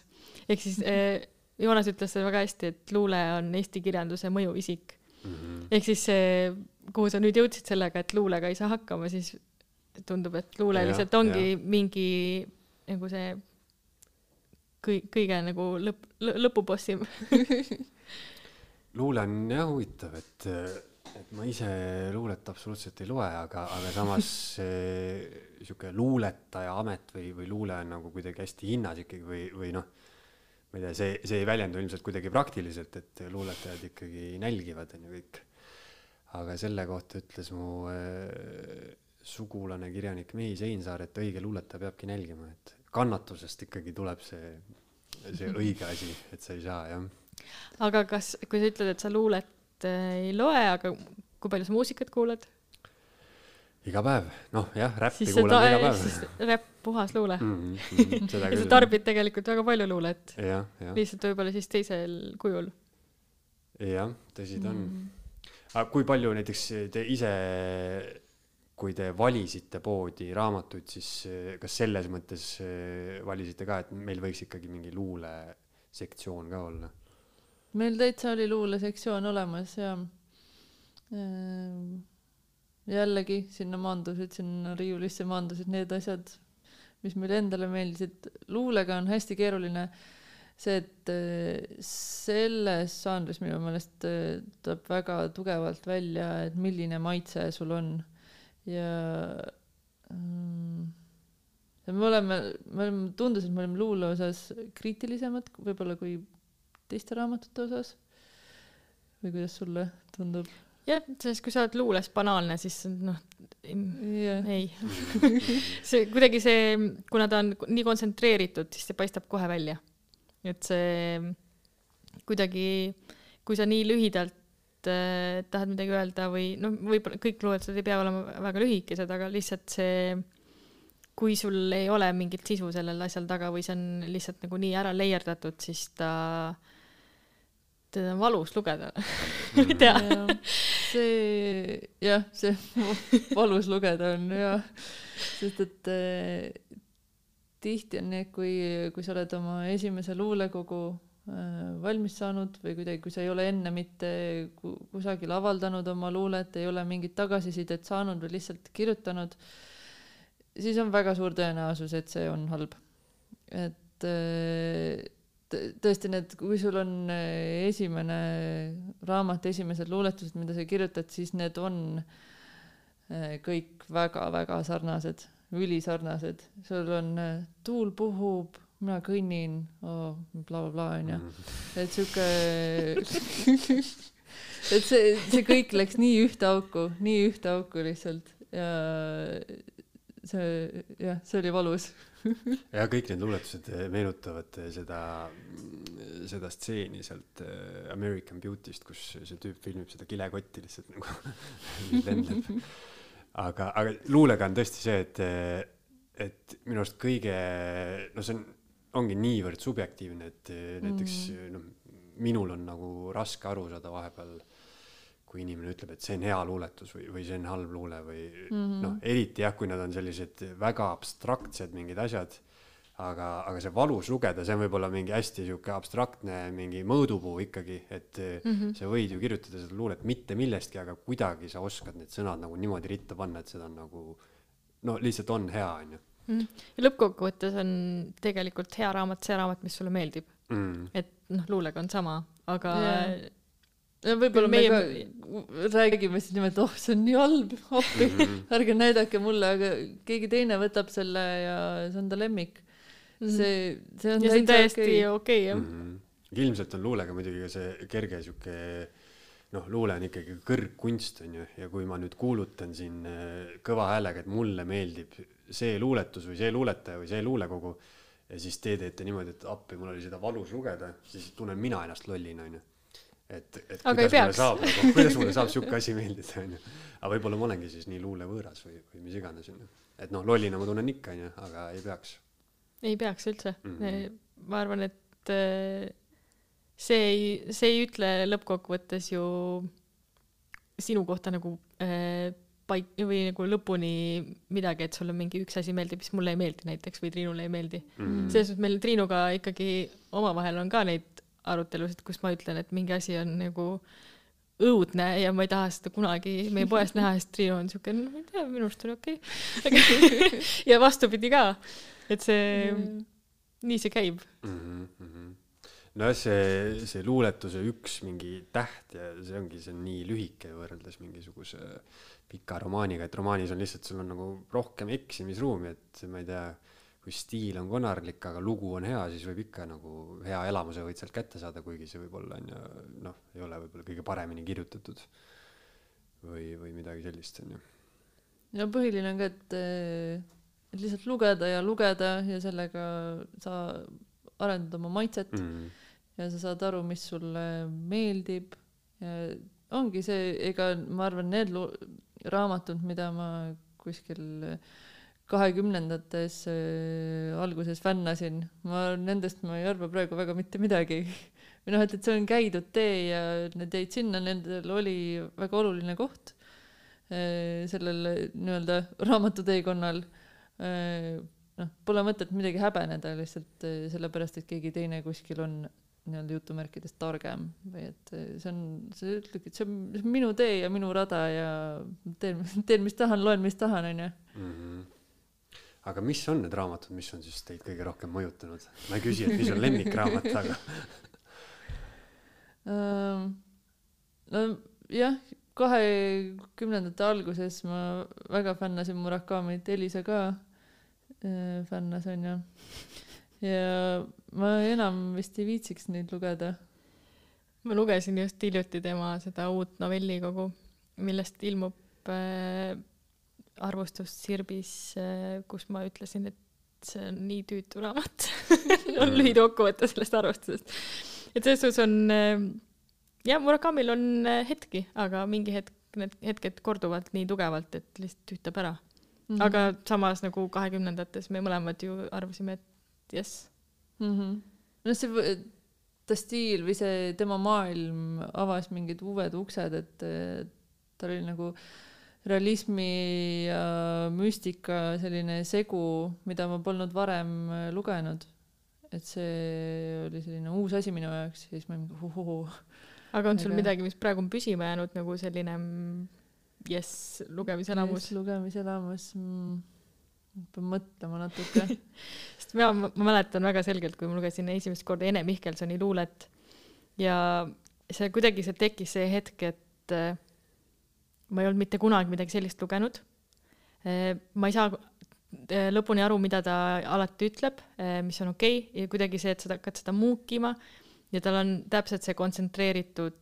ehk siis eh, Joonas ütles seda väga hästi, et luule on Eesti kirjanduse mõjuisik. Mhm. ehk siis see, kuhu sa nüüd jõudsid sellega, et luulega ei saa hakkama, siis tundub, et luule Jah, lihtsalt ongi jah. mingi nagu see kõi-, kõige nagu lõpp, lõpubossi. luule on jah huvitav, et, et ma ise luulet absoluutselt ei loe, aga, aga samas sihuke luuletaja amet või, või luule on nagu kuidagi hästi hinnas ikkagi või, või noh, ma ei tea, see, see ei väljendu ilmselt kuidagi praktiliselt, et luuletajad ikkagi nälgivad, on ju kõik. Aga selle kohta ütles mu äh, sugulane, kirjanik Mehis Einsaar, et õige luuletaja peabki nälgima, et kannatusest ikkagi tuleb see, see õige asi, et sa ei saa jah. aga kas, kui sa ütled, et sa luulet äh, ei loe, aga kui palju sa muusikat kuulad? iga päev, noh jah, räppi kuulan iga päev. räpp, puhas luule mm. -hmm, ja sa tarbid tegelikult väga palju luulet, lihtsalt võib-olla siis teisel kujul jah, tõsi ta on mm.. Aga kui palju näiteks te ise, kui te valisite poodi raamatuid, siis eh, kas selles mõttes eh, valisite ka, et meil võiks ikkagi mingi luulesektsioon ka olla? meil täitsa oli luulesektsioon olemas ja ehm, jällegi sinna maandusid, sinna riiulisse maandusid need asjad, mis meile endale meeldisid. luulega on hästi keeruline see, et eh, selles žanris minu meelest eh, tuleb väga tugevalt välja, et milline maitse sul on ja mm, me oleme, me oleme, tundus, et me oleme luule osas kriitilisemad võib-olla kui teiste raamatute osas. või kuidas sulle tundub? jah, sest kui sa oled luules banaalne, siis noh, jah, ei. see kuidagi see, kuna ta on nii kontsentreeritud, siis see paistab kohe välja. Et see kuidagi, kui sa nii lühidalt äh, tahad midagi öelda või noh, võib-olla kõik luuletused ei pea olema väga lühikesed, aga lihtsalt see, kui sul ei ole mingit sisu sellel asjal taga või see on lihtsalt nagu nii ära leierdatud, siis ta, teda on valus lugeda. ma ei tea. see jah, see valus lugeda on ja sest et eh, tihti on nii, et kui, kui sa oled oma esimese luulekogu äh, valmis saanud või kuidagi, kui sa ei ole enne mitte ku- kusagil avaldanud oma luulet, ei ole mingit tagasisidet saanud või lihtsalt kirjutanud, siis on väga suur tõenäosus, et see on halb. et äh, tõ- tõesti need, kui sul on äh, esimene raamat, esimesed luuletused, mida sa kirjutad, siis need on kõik väga-väga sarnased, ülisarnased. sul on äh, tuul puhub, mina kõnnin oh,, blablabla onju. et sihuke, et see, see kõik läks nii ühte auku, nii ühte auku lihtsalt ja see jah, see oli valus. ja kõik need luuletused eh, meenutavad eh, seda, seda stseeni sealt American Beauty'st, kus see tüüp filmib seda kilekotti lihtsalt nagu mis lendab. aga, aga luulega on tõesti see, et, et minu arust kõige, no see on, ongi niivõrd subjektiivne, et eh, näiteks noh, minul on nagu raske aru saada vahepeal kui inimene ütleb, et see on hea luuletus või, või see on halb luule või mm -hmm. noh, eriti jah, kui nad on sellised väga abstraktsed mingid asjad. aga, aga see valus lugeda, see on võib-olla mingi hästi sihuke abstraktne mingi mõõdupuu ikkagi, et mm -hmm. sa võid ju kirjutada seda luulet mitte millestki, aga kuidagi sa oskad need sõnad nagu niimoodi ritta panna, et seda on nagu no lihtsalt on hea, onju. Mhm. ja lõppkokkuvõttes on tegelikult hea raamat see raamat, mis sulle meeldib, Mm. et noh, luulega on sama, aga Jaa. ja võib-olla me Meie- ka räägime siis niimoodi, oh, see on nii halb, appi, ärge näidake mulle, aga keegi teine võtab selle ja see on ta lemmik. see, see on ja see on täiesti okei. okei jah. mm. -hmm. ilmselt on luulega muidugi ka see kerge sihuke noh, luule on ikkagi kõrgkunst onju ja kui ma nüüd kuulutan siin äh, kõva häälega, et mulle meeldib see luuletus või see luuletaja või see luulekogu ja siis te teete niimoodi, et appi, mul oli seda valus lugeda, siis tunnen mina ennast lollina onju. et, et Aga ei kuidas mulle saab nagu, kuidas mulle saab sihuke asi meeldida onju. aga võib-olla ma olengi siis nii luulevõõras või, või mis iganes onju. et noh, lollina ma tunnen ikka onju, aga ei peaks. Ei peaks üldse mm. -hmm. ma arvan, et äh, see ei, see ei ütle lõppkokkuvõttes ju sinu kohta nagu äh, paik- või nagu lõpuni midagi, et sulle mingi üks asi meeldib, mis mulle ei meeldi näiteks või Triinule ei meeldi mm. -hmm. selles suhtes meil Triinuga ikkagi omavahel on ka neid arutelusid, kus ma ütlen, et mingi asi on nagu õudne ja ma ei taha seda kunagi meie poes näha, sest Triinu on siuke, no ma ei tea, minu arust oli okei okay. ja vastupidi ka, et see mm., nii see käib. mm. -hmm. nojah, see, see luuletuse üks mingi täht ja see ongi, see on nii lühike võrreldes mingisuguse pika romaaniga, et romaanis on lihtsalt, sul on nagu rohkem eksimisruumi, et ma ei tea, kui stiil on konarlik, aga lugu on hea, siis võib ikka nagu hea elamuse võid sealt kätte saada, kuigi see võib-olla on ju noh, ei ole võib-olla kõige paremini kirjutatud või, või midagi sellist, on ju. ja põhiline on ka, et, et lihtsalt lugeda ja lugeda ja sellega sa arendad oma maitset mm. mm. ja sa saad aru, mis sulle meeldib ja ongi see, ega ma arvan, need raamatud, mida ma kuskil kahekümnendates äh, alguses fännasin, ma nendest ma ei arva praegu väga mitte midagi. või noh, et, et see on käidud tee ja need jäid sinna, nendel oli väga oluline koht äh, sellel nii-öelda raamatuteekonnal äh,. noh, pole mõtet midagi häbeneda lihtsalt äh, sellepärast, et keegi teine kuskil on nii-öelda jutumärkides targem või et äh, see on, sa ütledki, et see on see on minu tee ja minu rada ja teen, teen, mis tahan, loen, mis tahan, onju. Mhm. aga mis on need raamatud, mis on siis teid kõige rohkem mõjutanud? ma ei küsi, et mis on lemmikraamat, aga Ähm, nojah, kahekümnendate alguses ma väga fännasin Murakamit, Elisa ka äh, fännas onju. ja ma enam vist ei viitsiks neid lugeda. ma lugesin just hiljuti tema seda uut novellikogu, millest ilmub äh, arvustus Sirbis äh,, kus ma ütlesin, et see on nii tüütu raamat. on lühikokkuvõte sellest arvustusest. et selles suhtes on äh, jah, Murakamil on äh, hetki, aga mingi hetk, need hetked korduvad nii tugevalt, et lihtsalt tüütab ära. Mhm. aga samas nagu kahekümnendates me mõlemad ju arvasime, et jess. mm. -hmm. noh, see, ta stiil või see tema maailm avas mingid uued uksed, et tal oli nagu realismi ja müstika selline segu, mida ma polnud varem eh, lugenud. et see oli selline uus asi minu jaoks ja siis ma mingi uhuhu. aga on sul Aga- midagi, mis praegu on püsima jäänud nagu selline mm, jess lugemiselamus? lugemiselamus mm,. pean mõtlema natuke. sest mina, ma mäletan väga selgelt, kui ma lugesin esimest korda Ene Mihkelsoni luulet ja see kuidagi see tekkis see hetk, et äh, ma ei olnud mitte kunagi midagi sellist lugenud. ma ei saa äh, lõpuni aru, mida ta alati ütleb, mis on okei okay, ja kuidagi see, et sa hakkad seda muukima ja tal on täpselt see kontsentreeritud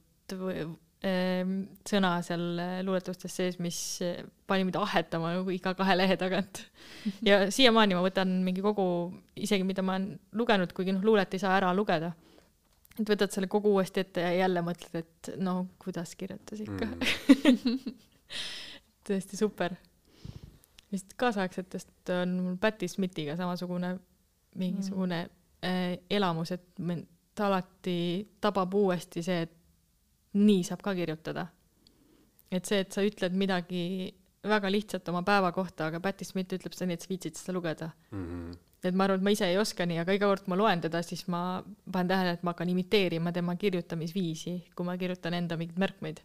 sõna seal äh, luuletustes sees, mis äh, pani mind ahetama nagu iga kahe lehe tagant. ja siiamaani ma võtan mingi kogu, isegi mida ma olen lugenud, kuigi noh, luulet ei saa ära lugeda. et võtad selle kogu uuesti ette ja jälle mõtled, et no kuidas kirjutas ikka mm. tõesti super. vist kaasaegsetest on mul Patti Smithiga samasugune mingisugune mm. äh, elamus, et mind alati tabab uuesti see, et nii saab ka kirjutada. et see, et sa ütled midagi väga lihtsat oma päeva kohta, aga Patti Smith ütleb seda nii, et sa viitsid seda lugeda. mm. et ma arvan, et ma ise ei oska nii, aga iga kord, kui ma loen teda, siis ma panen tähele, et ma hakkan imiteerima tema kirjutamisviisi, kui ma kirjutan enda mingeid märkmeid.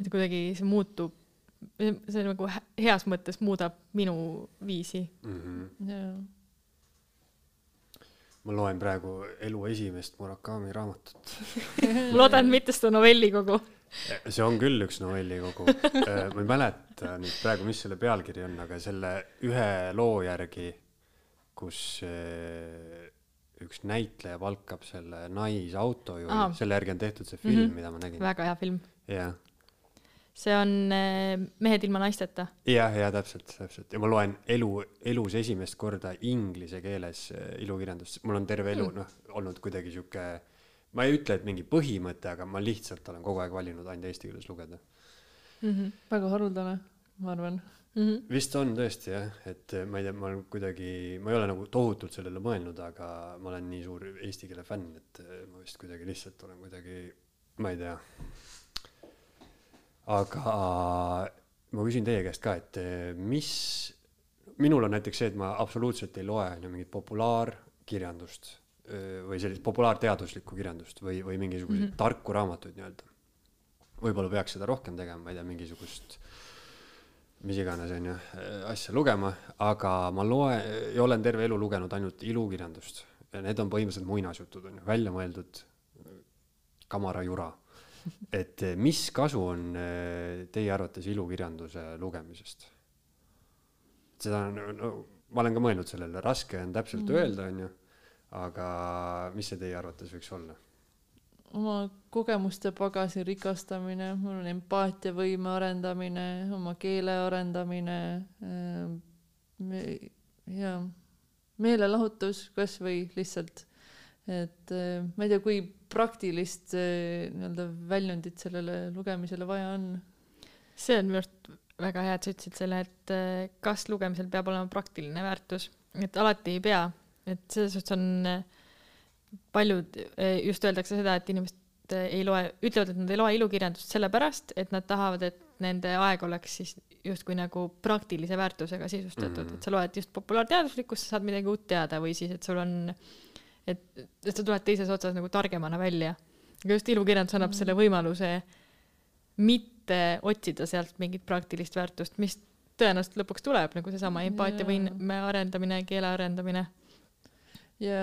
et kuidagi see muutub, see nagu heas mõttes muudab minu viisi. Mm. jaa. Ma loen praegu elu esimest Murakami raamatut. ma loodan, mitte seda novellikogu. see on küll üks novellikogu. ma ei mäleta nüüd praegu, mis selle pealkiri on, aga selle ühe loo järgi, kus eh, üks näitleja palkab selle naisautojuhi selle järgi on tehtud see film mm. -hmm. mida ma nägin. väga hea film. jah, see on äh, Mehed ilma naisteta. jah, ja täpselt, täpselt ja ma loen elu, elus esimest korda inglise keeles eh, ilukirjandust, mul on terve elu Mm. noh, olnud kuidagi sihuke, ma ei ütle, et mingi põhimõte, aga ma lihtsalt olen kogu aeg valinud ainult eesti keeles lugeda. Mm -hmm. väga haruldane, ma arvan. Mm -hmm. vist on tõesti jah, et eh, ma ei tea, ma olen kuidagi, ma ei ole nagu tohutult sellele mõelnud, aga ma olen nii suur eesti keele fänn, et eh, ma vist kuidagi lihtsalt olen kuidagi, ma ei tea. Aga ma küsin teie käest ka, et eh, mis, minul on näiteks see, et ma absoluutselt ei loe on ju mingit populaarkirjandust öö, või sellist populaarteaduslikku kirjandust või, või mingisuguseid mm. -hmm. tarku raamatuid nii-öelda. võib-olla peaks seda rohkem tegema, ma ei tea, mingisugust mis iganes onju asja lugema, aga ma loen ja olen terve elu lugenud ainult ilukirjandust ja need on põhimõtteliselt muinasjutud onju, välja mõeldud kamarajura. et eh, mis kasu on eh, teie arvates ilukirjanduse lugemisest? seda on no,, ma olen ka mõelnud sellele, raske on täpselt mm. öelda onju, aga mis see teie arvates võiks olla? oma kogemuste pagasi rikastamine, mul on empaatiavõime arendamine, oma keele arendamine äh,, me, ja meelelahutus kasvõi lihtsalt, et ma ei tea, kui praktilist äh, nii-öelda väljundit sellele lugemisele vaja on. see on minu arust väga hea, et sa ütlesid selle, et äh, kas lugemisel peab olema praktiline väärtus, et alati ei pea, et selles suhtes on äh, paljud, äh, just öeldakse seda, et inimesed ei loe, ütlevad, et nad ei loe ilukirjandust sellepärast, et nad tahavad, et nende aeg oleks siis justkui nagu praktilise väärtusega sisustatud mm, -hmm. et sa loed just populaarteaduslikkust, sa saad midagi uut teada või siis, et sul on, et, et sa tuled teises otsas nagu targemana välja. aga just ilukirjandus annab mm selle võimaluse mitte otsida sealt mingit praktilist väärtust, mis tõenäoliselt lõpuks tuleb, nagu seesama empaatiavõime arendamine, keele arendamine. ja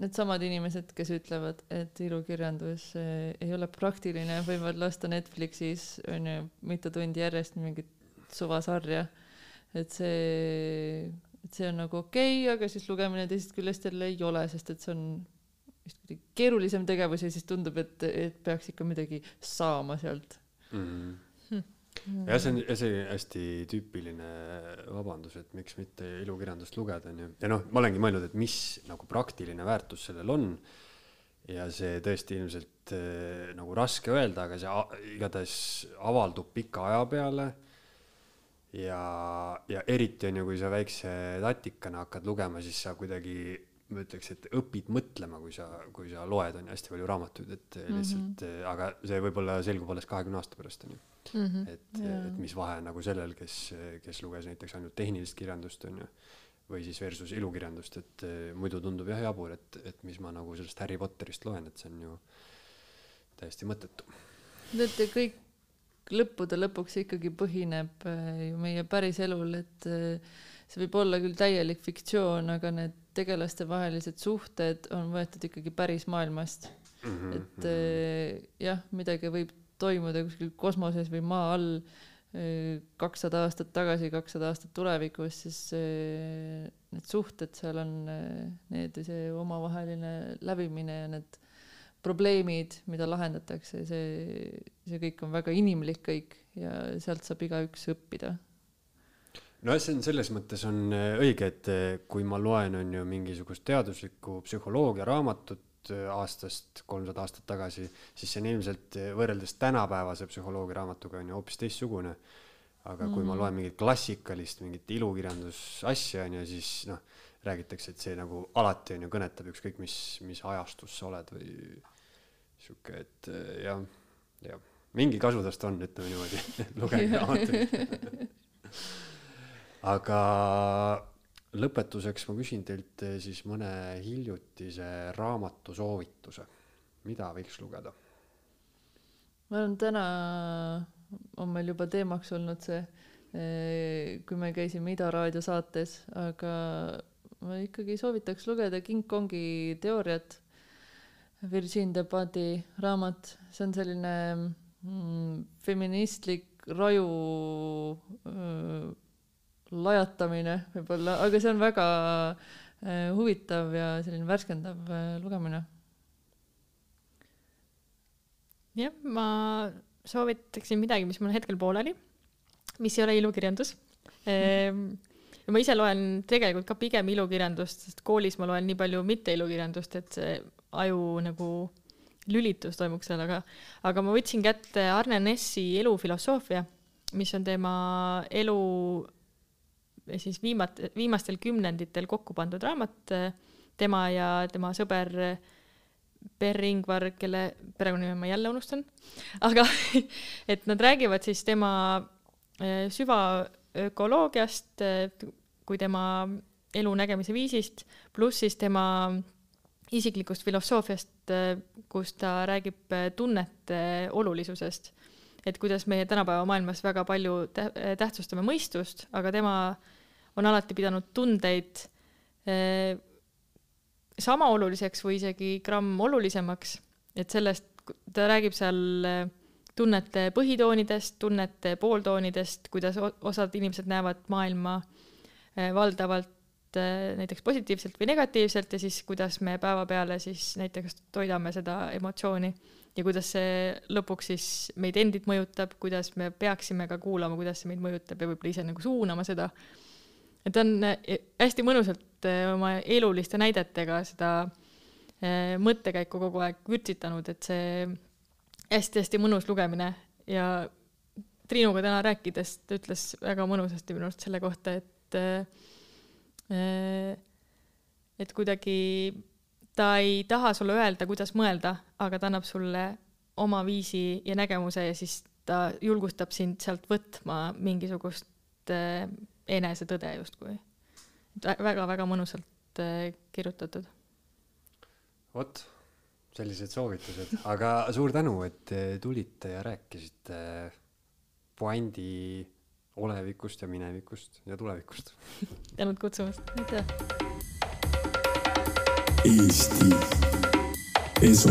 needsamad inimesed, kes ütlevad, et ilukirjandus eh, ei ole praktiline, võivad lasta Netflixis onju mitu tundi järjest mingit suvasarja. et see, et see on nagu okei okay,, aga siis lugemine teisest küljest jälle ei ole, sest et see on vist kuidagi keerulisem tegevus ja siis tundub, et, et peaks ikka midagi saama sealt mm. -hmm jah, see on, see hästi tüüpiline vabandus, et miks mitte ilukirjandust lugeda, onju. ja noh, ma olengi mõelnud, et mis nagu praktiline väärtus sellel on. ja see tõesti ilmselt äh, nagu raske öelda, aga see igatahes avaldub pika aja peale. Ja, ja eriti on ju, kui sa väikse tatikana hakkad lugema, siis sa kuidagi ma ütleks, et õpid mõtlema, kui sa, kui sa loed, on ju, hästi palju raamatuid, et lihtsalt mm, -hmm. aga see võib-olla selgub alles kahekümne aasta pärast, on ju. -hmm. et yeah., et mis vahe on nagu sellel, kes, kes luges näiteks ainult tehnilist kirjandust, on ju, või siis versus ilukirjandust, et eh, muidu tundub jah jabur, et, et mis ma nagu sellest Harry Potterist loen, et see on ju täiesti mõttetu. Teate, kõik lõppude lõpuks ikkagi põhineb eh, ju meie päris elul, et eh, see võib olla küll täielik fiktsioon, aga need tegelaste vahelised suhted on võetud ikkagi päris maailmast mm. -hmm. et mhm. jah, midagi võib toimuda kuskil kosmoses või maa all kakssada aastat tagasi, kakssada aastat tulevikus, siis need suhted seal on, need, see omavaheline läbimine ja need probleemid, mida lahendatakse, see, see kõik on väga inimlik kõik ja sealt saab igaüks õppida nojah, see on selles mõttes on õige, et kui ma loen, on ju mingisugust teaduslikku psühholoogia raamatut, Äh, aastast kolmsada aastat tagasi, siis see on ilmselt äh, võrreldes tänapäevase psühholoogia raamatuga on ju hoopis teistsugune. aga kui mm -hmm. ma mhm. loen mingit klassikalist, mingit ilukirjandusasja on ju, siis noh, räägitakse, et see nagu alati on ju kõnetab ükskõik mis, mis ajastus sa oled või sihuke, et äh, jah, jah, mingi kasu tast on, ütleme niimoodi lugege raamatuid aga lõpetuseks ma küsin teilt eh, siis mõne hiljutise raamatu soovituse. mida võiks lugeda? ma arvan, täna on meil juba teemaks olnud see, eh, kui me käisime Ida Raadio saates, aga ma ikkagi soovitaks lugeda King Kongi teooriat. Virgin de Padi raamat, see on selline mm, feministlik raju öö, lajatamine võib-olla, aga see on väga äh, huvitav ja selline värskendav äh, lugemine. jah, ma soovitaksin midagi, mis mul hetkel pooleli, mis ei ole ilukirjandus ehm, ja ma ise loen tegelikult ka pigem ilukirjandust, sest koolis ma loen nii palju mitte ilukirjandust, et see aju nagu lülitus toimuks seal, aga, aga ma võtsin kätte Arne Nessi elufilosoofia, mis on tema elu siis viimat-, viimastel kümnenditel kokku pandud raamat, tema ja tema sõber Per Ingvar, kelle perekonnanime ma jälle unustan, aga et nad räägivad siis tema eh, süvaökoloogiast kui tema elu nägemise viisist, pluss siis tema isiklikust filosoofiast, kus ta räägib tunnete olulisusest. et kuidas meie tänapäeva maailmas väga palju tähtsustame mõistust, aga tema on alati pidanud tundeid eh, sama oluliseks või isegi gramm olulisemaks, et sellest, ta räägib seal eh, tunnete põhitoonidest, tunnete pooltoonidest, kuidas osad inimesed näevad maailma eh, valdavalt äh, näiteks positiivselt või negatiivselt ja siis kuidas me päeva peale siis näiteks toidame seda emotsiooni ja kuidas see lõpuks siis meid endid mõjutab, kuidas me peaksime ka kuulama, kuidas see meid mõjutab ja võib-olla ise nagu suunama seda. et on äh, hästi mõnusalt äh, oma eluliste näidetega seda mõttekäiku kogu aeg vürtsitanud, et see hästi-hästi mõnus lugemine ja Triinuga täna rääkides ta ütles väga mõnusasti minu arust selle kohta, et äh, et kuidagi ta ei taha sulle öelda, kuidas mõelda, aga ta annab sulle oma viisi ja nägemuse ja siis ta julgustab sind sealt võtma mingisugust äh, enesetõde justkui. väga-väga mõnusalt äh, kirjutatud. vot, sellised soovitused, aga suur tänu, et tulite ja rääkisite puändi olevikust ja minevikust ja tulevikust. tänud kutsumast. aitäh. Eesti Esu